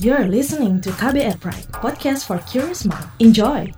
You're listening to KBR Pride, podcast for curious mind. Enjoy!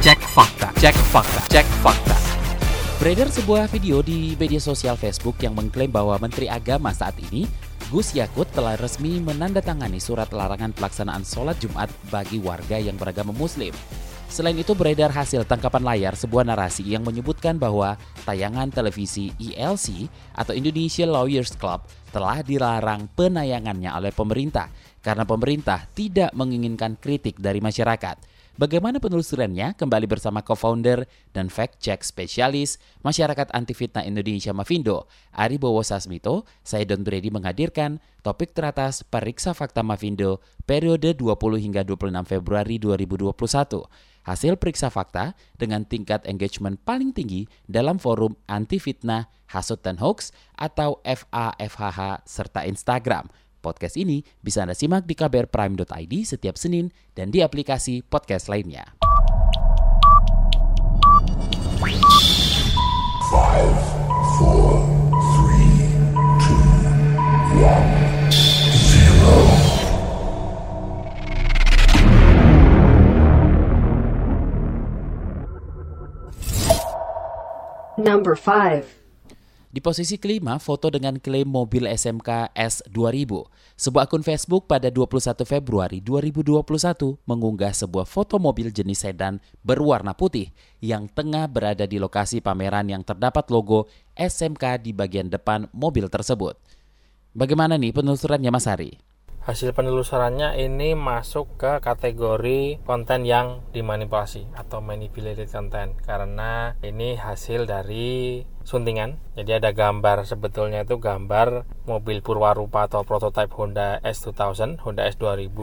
Cek fakta, cek fakta, cek fakta. Beredar sebuah video di media sosial Facebook yang mengklaim bahwa Menteri Agama saat ini, Gus Yakut telah resmi menandatangani surat larangan pelaksanaan sholat Jumat bagi warga yang beragama Muslim. Selain itu beredar hasil tangkapan layar sebuah narasi yang menyebutkan bahwa tayangan televisi ILC atau Indonesia Lawyers Club telah dilarang penayangannya oleh pemerintah karena pemerintah tidak menginginkan kritik dari masyarakat. Bagaimana penelusurannya? Kembali bersama co-founder dan fact-check spesialis Masyarakat Anti Fitnah Indonesia Mavindo, Ari Bowo Sasmito, saya Don Brady menghadirkan topik teratas Periksa Fakta Mavindo periode 20 hingga 26 Februari 2021. Hasil periksa fakta dengan tingkat engagement paling tinggi dalam forum anti fitnah, hasut dan hoax atau FAFHH serta Instagram. Podcast ini bisa Anda simak di kbrprime.id setiap Senin dan di aplikasi podcast lainnya. Number 5. Di posisi kelima, foto dengan klaim mobil SMK S2000. Sebuah akun Facebook pada 21 Februari 2021 mengunggah sebuah foto mobil jenis sedan berwarna putih yang tengah berada di lokasi pameran yang terdapat logo SMK di bagian depan mobil tersebut. Bagaimana nih penelusurannya Mas Hari? Hasil penelusurannya ini masuk ke kategori konten yang dimanipulasi atau manipulated content. Karena ini hasil dari suntingan. Jadi ada gambar sebetulnya itu gambar mobil purwarupa atau prototipe Honda S2000 Honda S2000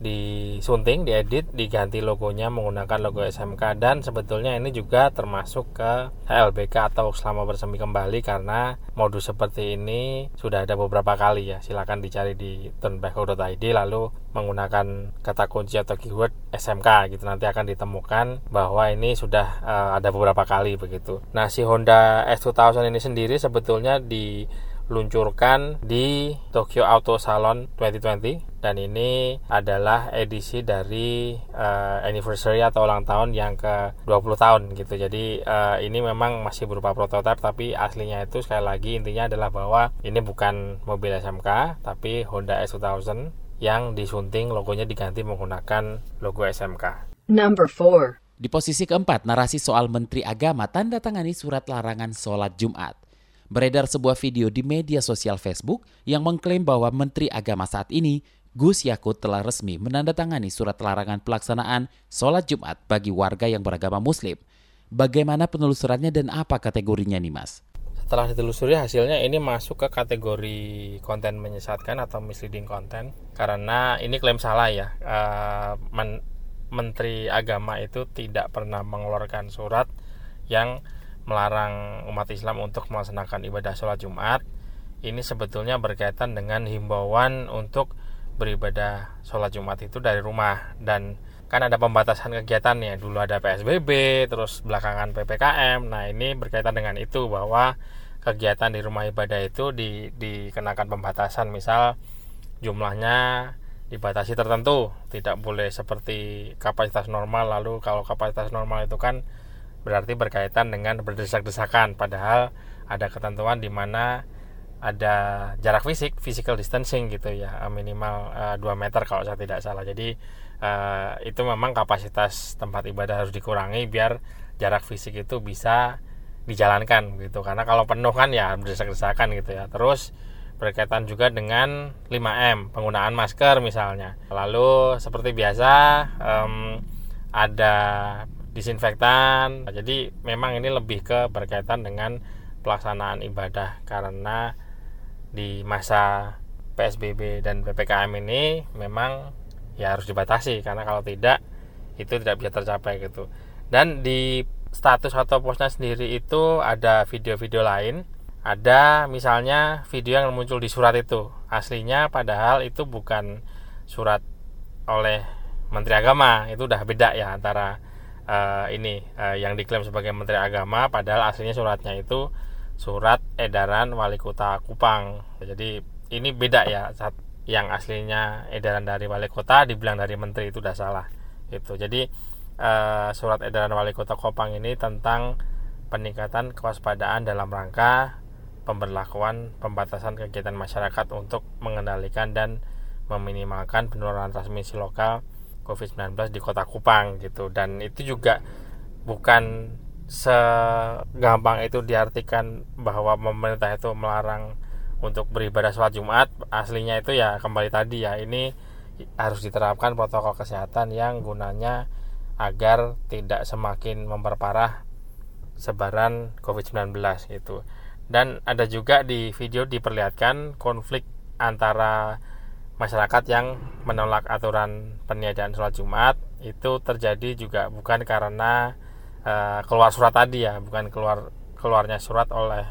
disunting, diedit, diganti logonya menggunakan logo SMK dan sebetulnya ini juga termasuk ke HLBK atau selama bersemi kembali karena modus seperti ini sudah ada beberapa kali ya. Silahkan dicari di turnback.id lalu menggunakan kata kunci atau keyword SMK gitu. Nanti akan ditemukan bahwa ini sudah uh, ada beberapa kali begitu. Nah si Honda S2000 ini sendiri sebetulnya di luncurkan di Tokyo Auto Salon 2020 dan ini adalah edisi dari uh, anniversary atau ulang tahun yang ke 20 tahun gitu. Jadi uh, ini memang masih berupa prototipe tapi aslinya itu sekali lagi intinya adalah bahwa ini bukan mobil SMK tapi Honda S2000 yang disunting logonya diganti menggunakan logo SMK. Number 4. Di posisi keempat, narasi soal Menteri Agama tanda tangani surat larangan sholat Jumat. Beredar sebuah video di media sosial Facebook yang mengklaim bahwa Menteri Agama saat ini, Gus Yakut telah resmi menandatangani surat larangan pelaksanaan sholat Jumat bagi warga yang beragama Muslim. Bagaimana penelusurannya dan apa kategorinya nih Mas? Setelah ditelusuri hasilnya ini masuk ke kategori konten menyesatkan atau misleading content karena ini klaim salah ya. Uh, men Menteri Agama itu tidak pernah mengeluarkan surat yang melarang umat Islam untuk melaksanakan ibadah sholat Jumat ini sebetulnya berkaitan dengan himbauan untuk beribadah sholat Jumat itu dari rumah. Dan kan ada pembatasan kegiatannya. Dulu ada PSBB terus belakangan PPKM nah ini berkaitan dengan itu bahwa kegiatan di rumah ibadah itu di, dikenakan pembatasan. Misal jumlahnya dibatasi tertentu. Tidak boleh seperti kapasitas normal. Lalu kalau kapasitas normal itu kan berarti berkaitan dengan berdesak-desakan. Padahal ada ketentuan di mana ada jarak fisik physical distancing gitu ya minimal uh, eh, 2 meter kalau saya tidak salah. Jadi uh, itu memang kapasitas tempat ibadah harus dikurangi biar jarak fisik itu bisa dijalankan gitu. Karena kalau penuh kan ya berdesak-desakan gitu ya. Terus berkaitan juga dengan 5M penggunaan masker misalnya. Lalu seperti biasa um, ada disinfektan. Jadi memang ini lebih ke berkaitan dengan pelaksanaan ibadah karena di masa PSBB dan PPKM ini memang ya harus dibatasi karena kalau tidak itu tidak bisa tercapai gitu. Dan di status atau postnya sendiri itu ada video-video lain. Ada misalnya video yang muncul di surat itu. Aslinya padahal itu bukan surat oleh Menteri Agama itu udah beda ya antara uh, ini uh, yang diklaim sebagai Menteri Agama padahal aslinya suratnya itu surat edaran wali kota Kupang. Jadi ini beda ya saat yang aslinya edaran dari wali kota dibilang dari menteri itu udah salah itu jadi uh, surat edaran wali kota Kupang ini tentang peningkatan kewaspadaan dalam rangka pemberlakuan pembatasan kegiatan masyarakat untuk mengendalikan dan meminimalkan penularan transmisi lokal COVID-19 di kota Kupang gitu. Dan itu juga bukan segampang itu diartikan bahwa pemerintah itu melarang untuk beribadah sholat Jumat. Aslinya itu ya kembali tadi ya ini harus diterapkan protokol kesehatan yang gunanya agar tidak semakin memperparah sebaran COVID-19 itu dan ada juga di video diperlihatkan konflik antara masyarakat yang menolak aturan peniadaan sholat Jumat itu terjadi juga bukan karena uh, keluar surat tadi ya bukan keluar keluarnya surat oleh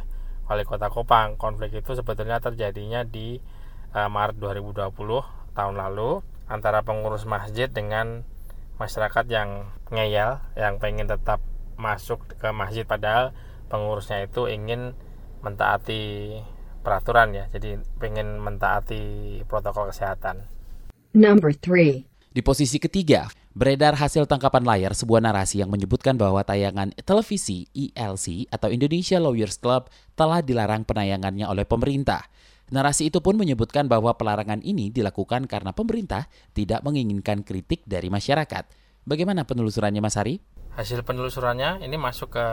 wali kota Kopang. Konflik itu sebetulnya terjadinya di uh, Maret 2020 tahun lalu antara pengurus masjid dengan masyarakat yang ngeyel yang pengen tetap masuk ke masjid padahal pengurusnya itu ingin mentaati peraturan ya jadi pengen mentaati protokol kesehatan Number 3. Di posisi ketiga, beredar hasil tangkapan layar sebuah narasi yang menyebutkan bahwa tayangan televisi ILC atau Indonesia Lawyers Club telah dilarang penayangannya oleh pemerintah. Narasi itu pun menyebutkan bahwa pelarangan ini dilakukan karena pemerintah tidak menginginkan kritik dari masyarakat. Bagaimana penelusurannya Mas Hari? hasil penelusurannya ini masuk ke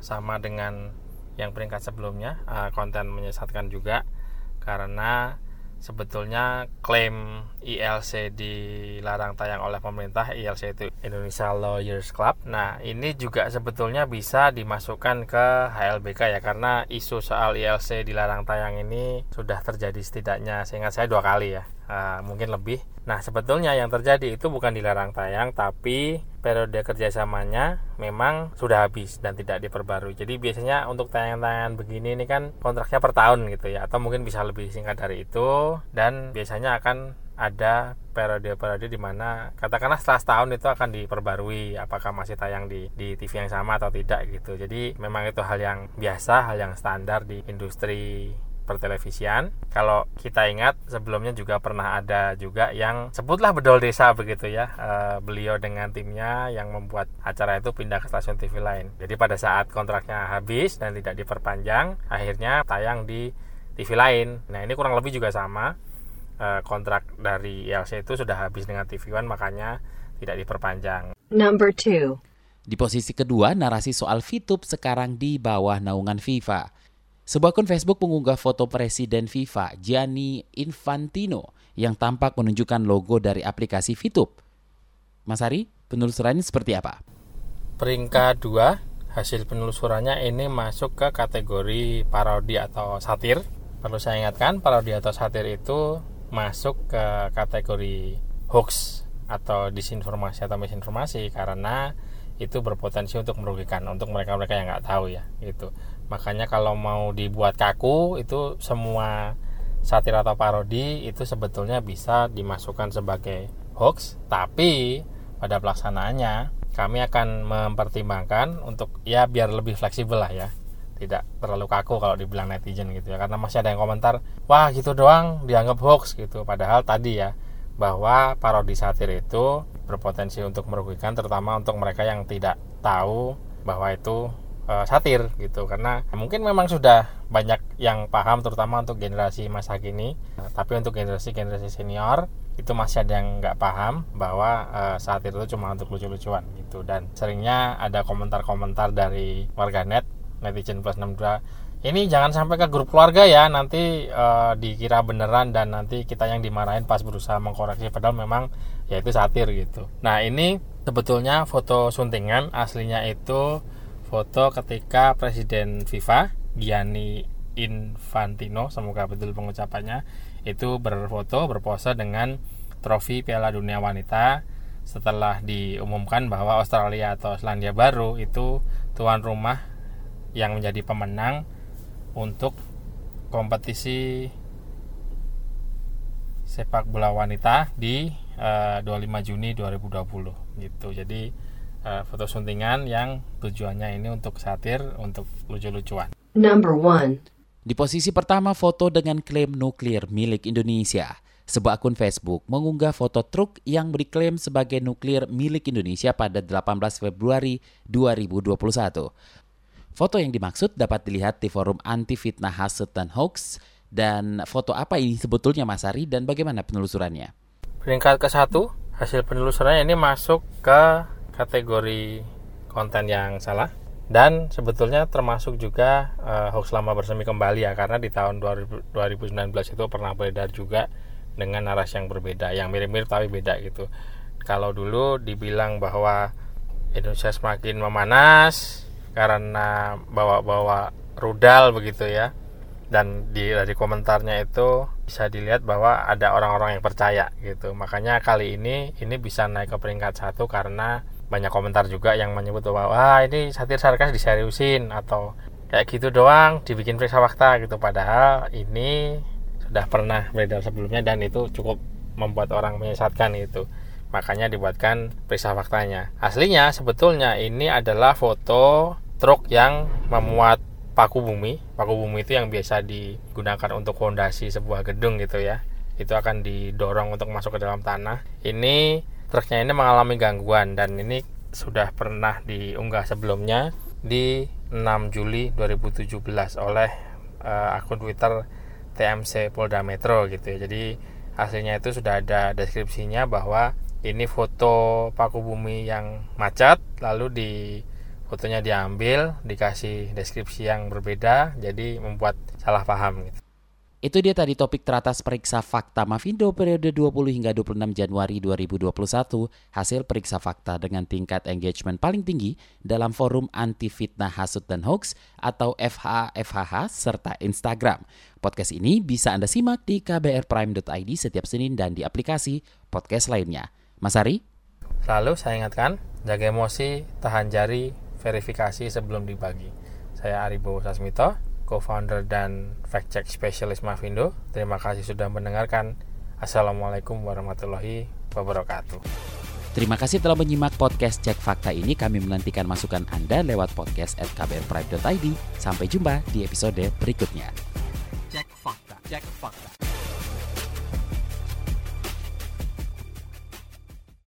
sama dengan yang peringkat sebelumnya uh, konten menyesatkan juga karena sebetulnya klaim ILC dilarang tayang oleh pemerintah ILC itu Indonesia Lawyers Club. Nah ini juga sebetulnya bisa dimasukkan ke HLBK ya karena isu soal ILC dilarang tayang ini sudah terjadi setidaknya seingat saya dua kali ya uh, mungkin lebih nah sebetulnya yang terjadi itu bukan dilarang tayang tapi periode kerjasamanya memang sudah habis dan tidak diperbarui. Jadi biasanya untuk tayangan-tayangan begini ini kan kontraknya per tahun gitu ya, atau mungkin bisa lebih singkat dari itu dan biasanya akan ada periode-periode di mana katakanlah setelah setahun itu akan diperbarui apakah masih tayang di di TV yang sama atau tidak gitu. Jadi memang itu hal yang biasa, hal yang standar di industri pertelevisian. Kalau kita ingat sebelumnya juga pernah ada juga yang sebutlah bedol desa begitu ya. E, beliau dengan timnya yang membuat acara itu pindah ke stasiun TV lain. Jadi pada saat kontraknya habis dan tidak diperpanjang, akhirnya tayang di TV lain. Nah ini kurang lebih juga sama. E, kontrak dari ILC itu sudah habis dengan TV One makanya tidak diperpanjang. Number 2. Di posisi kedua, narasi soal VTube sekarang di bawah naungan FIFA. Sebuah akun Facebook mengunggah foto Presiden FIFA Gianni Infantino yang tampak menunjukkan logo dari aplikasi VTube. Mas Ari, penelusurannya seperti apa? Peringkat 2, hasil penelusurannya ini masuk ke kategori parodi atau satir. Perlu saya ingatkan, parodi atau satir itu masuk ke kategori hoax atau disinformasi atau misinformasi karena itu berpotensi untuk merugikan untuk mereka-mereka yang nggak tahu ya gitu makanya kalau mau dibuat kaku itu semua satir atau parodi itu sebetulnya bisa dimasukkan sebagai hoax. Tapi pada pelaksanaannya kami akan mempertimbangkan untuk ya biar lebih fleksibel lah ya. Tidak terlalu kaku kalau dibilang netizen gitu ya. Karena masih ada yang komentar wah gitu doang dianggap hoax gitu. Padahal tadi ya bahwa parodi satir itu berpotensi untuk merugikan terutama untuk mereka yang tidak tahu bahwa itu e, satir gitu. Karena mungkin memang sudah banyak yang paham terutama untuk generasi masa kini. Nah, tapi untuk generasi generasi senior itu masih ada yang nggak paham bahwa e, satir itu cuma untuk lucu-lucuan gitu. Dan seringnya ada komentar-komentar dari warganet netizen plus 62 ini jangan sampai ke grup keluarga ya nanti uh, dikira beneran dan nanti kita yang dimarahin pas berusaha mengkoreksi padahal memang ya itu satir gitu. Nah ini sebetulnya foto suntingan aslinya itu foto ketika presiden FIFA Gianni Infantino semoga betul pengucapannya itu berfoto berpose dengan trofi Piala Dunia Wanita setelah diumumkan bahwa Australia atau Selandia Baru itu tuan rumah yang menjadi pemenang untuk kompetisi sepak bola wanita di uh, 25 Juni 2020 gitu. Jadi uh, foto suntingan yang tujuannya ini untuk satir, untuk lucu-lucuan. Number 1. Di posisi pertama foto dengan klaim nuklir milik Indonesia. Sebuah akun Facebook mengunggah foto truk yang diklaim sebagai nuklir milik Indonesia pada 18 Februari 2021. Foto yang dimaksud dapat dilihat di forum anti fitnah hasut dan hoax dan foto apa ini sebetulnya Mas Ari dan bagaimana penelusurannya? Peringkat ke satu hasil penelusurannya ini masuk ke kategori konten yang salah. Dan sebetulnya termasuk juga uh, hoax lama bersemi kembali ya karena di tahun 2019 itu pernah beredar juga dengan narasi yang berbeda yang mirip-mirip tapi beda gitu. Kalau dulu dibilang bahwa Indonesia semakin memanas karena bawa-bawa rudal begitu ya dan di dari komentarnya itu bisa dilihat bahwa ada orang-orang yang percaya gitu. Makanya kali ini ini bisa naik ke peringkat satu karena banyak komentar juga yang menyebut bahwa wah ini satir sarkas diseriusin atau kayak gitu doang dibikin periksa fakta gitu. Padahal ini sudah pernah beredar sebelumnya dan itu cukup membuat orang menyesatkan itu makanya dibuatkan periksa faktanya. Aslinya sebetulnya ini adalah foto truk yang memuat paku bumi. Paku bumi itu yang biasa digunakan untuk fondasi sebuah gedung gitu ya. Itu akan didorong untuk masuk ke dalam tanah. Ini truknya ini mengalami gangguan dan ini sudah pernah diunggah sebelumnya di 6 Juli 2017 oleh uh, akun Twitter TMC Polda Metro gitu ya. Jadi hasilnya itu sudah ada deskripsinya bahwa ini foto paku bumi yang macet lalu di fotonya diambil dikasih deskripsi yang berbeda jadi membuat salah paham gitu. Itu dia tadi topik teratas periksa fakta Mavindo periode 20 hingga 26 Januari 2021, hasil periksa fakta dengan tingkat engagement paling tinggi dalam forum anti fitnah hasut dan hoax atau FHFHH serta Instagram. Podcast ini bisa Anda simak di kbrprime.id setiap Senin dan di aplikasi podcast lainnya. Mas Ari? Lalu saya ingatkan, jaga emosi, tahan jari, verifikasi sebelum dibagi. Saya Aribo Sasmito co-founder dan fact check specialist Mavindo. Terima kasih sudah mendengarkan. Assalamualaikum warahmatullahi wabarakatuh. Terima kasih telah menyimak podcast Cek Fakta ini. Kami menantikan masukan Anda lewat podcast at kbrprime.id. Sampai jumpa di episode berikutnya. Cek Fakta. Cek Fakta.